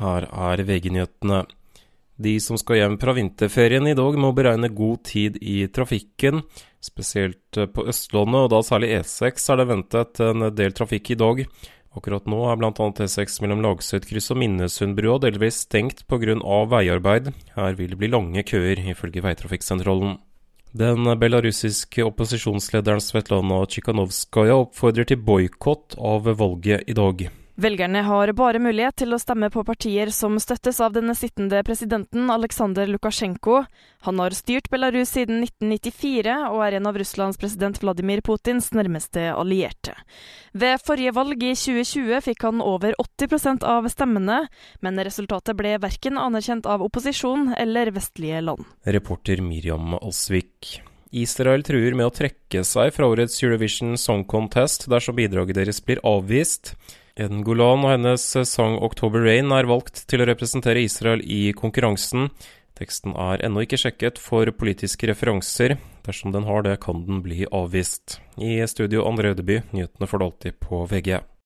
Her er VG-nyhetene. De som skal hjem fra vinterferien i dag, må beregne god tid i trafikken. Spesielt på Østlandet, og da særlig E6, er det ventet en del trafikk i dag. Akkurat nå er bl.a. E6 mellom Lagsøytkryss og Minnesundbrua delvis stengt pga. veiarbeid. Her vil det bli lange køer, ifølge Veitrafikksentralen. Den belarusiske opposisjonslederen Svetlana Tsjikhanovskaja oppfordrer til boikott av valget i dag. Velgerne har bare mulighet til å stemme på partier som støttes av denne sittende presidenten Aleksandr Lukasjenko. Han har styrt Belarus siden 1994 og er en av Russlands president Vladimir Putins nærmeste allierte. Ved forrige valg i 2020 fikk han over 80% av stemmene, men resultatet ble verken anerkjent av opposisjon eller vestlige land. Reporter Miriam Alsvik. Israel truer med å trekke seg fra årets Eurovision Song Contest dersom bidraget deres blir avvist. Eden Golan og hennes sang 'October Rain' er valgt til å representere Israel i konkurransen. Teksten er ennå ikke sjekket for politiske referanser. Dersom den har det, kan den bli avvist. I studio André Ødeby, nyhetene får du alltid på VG.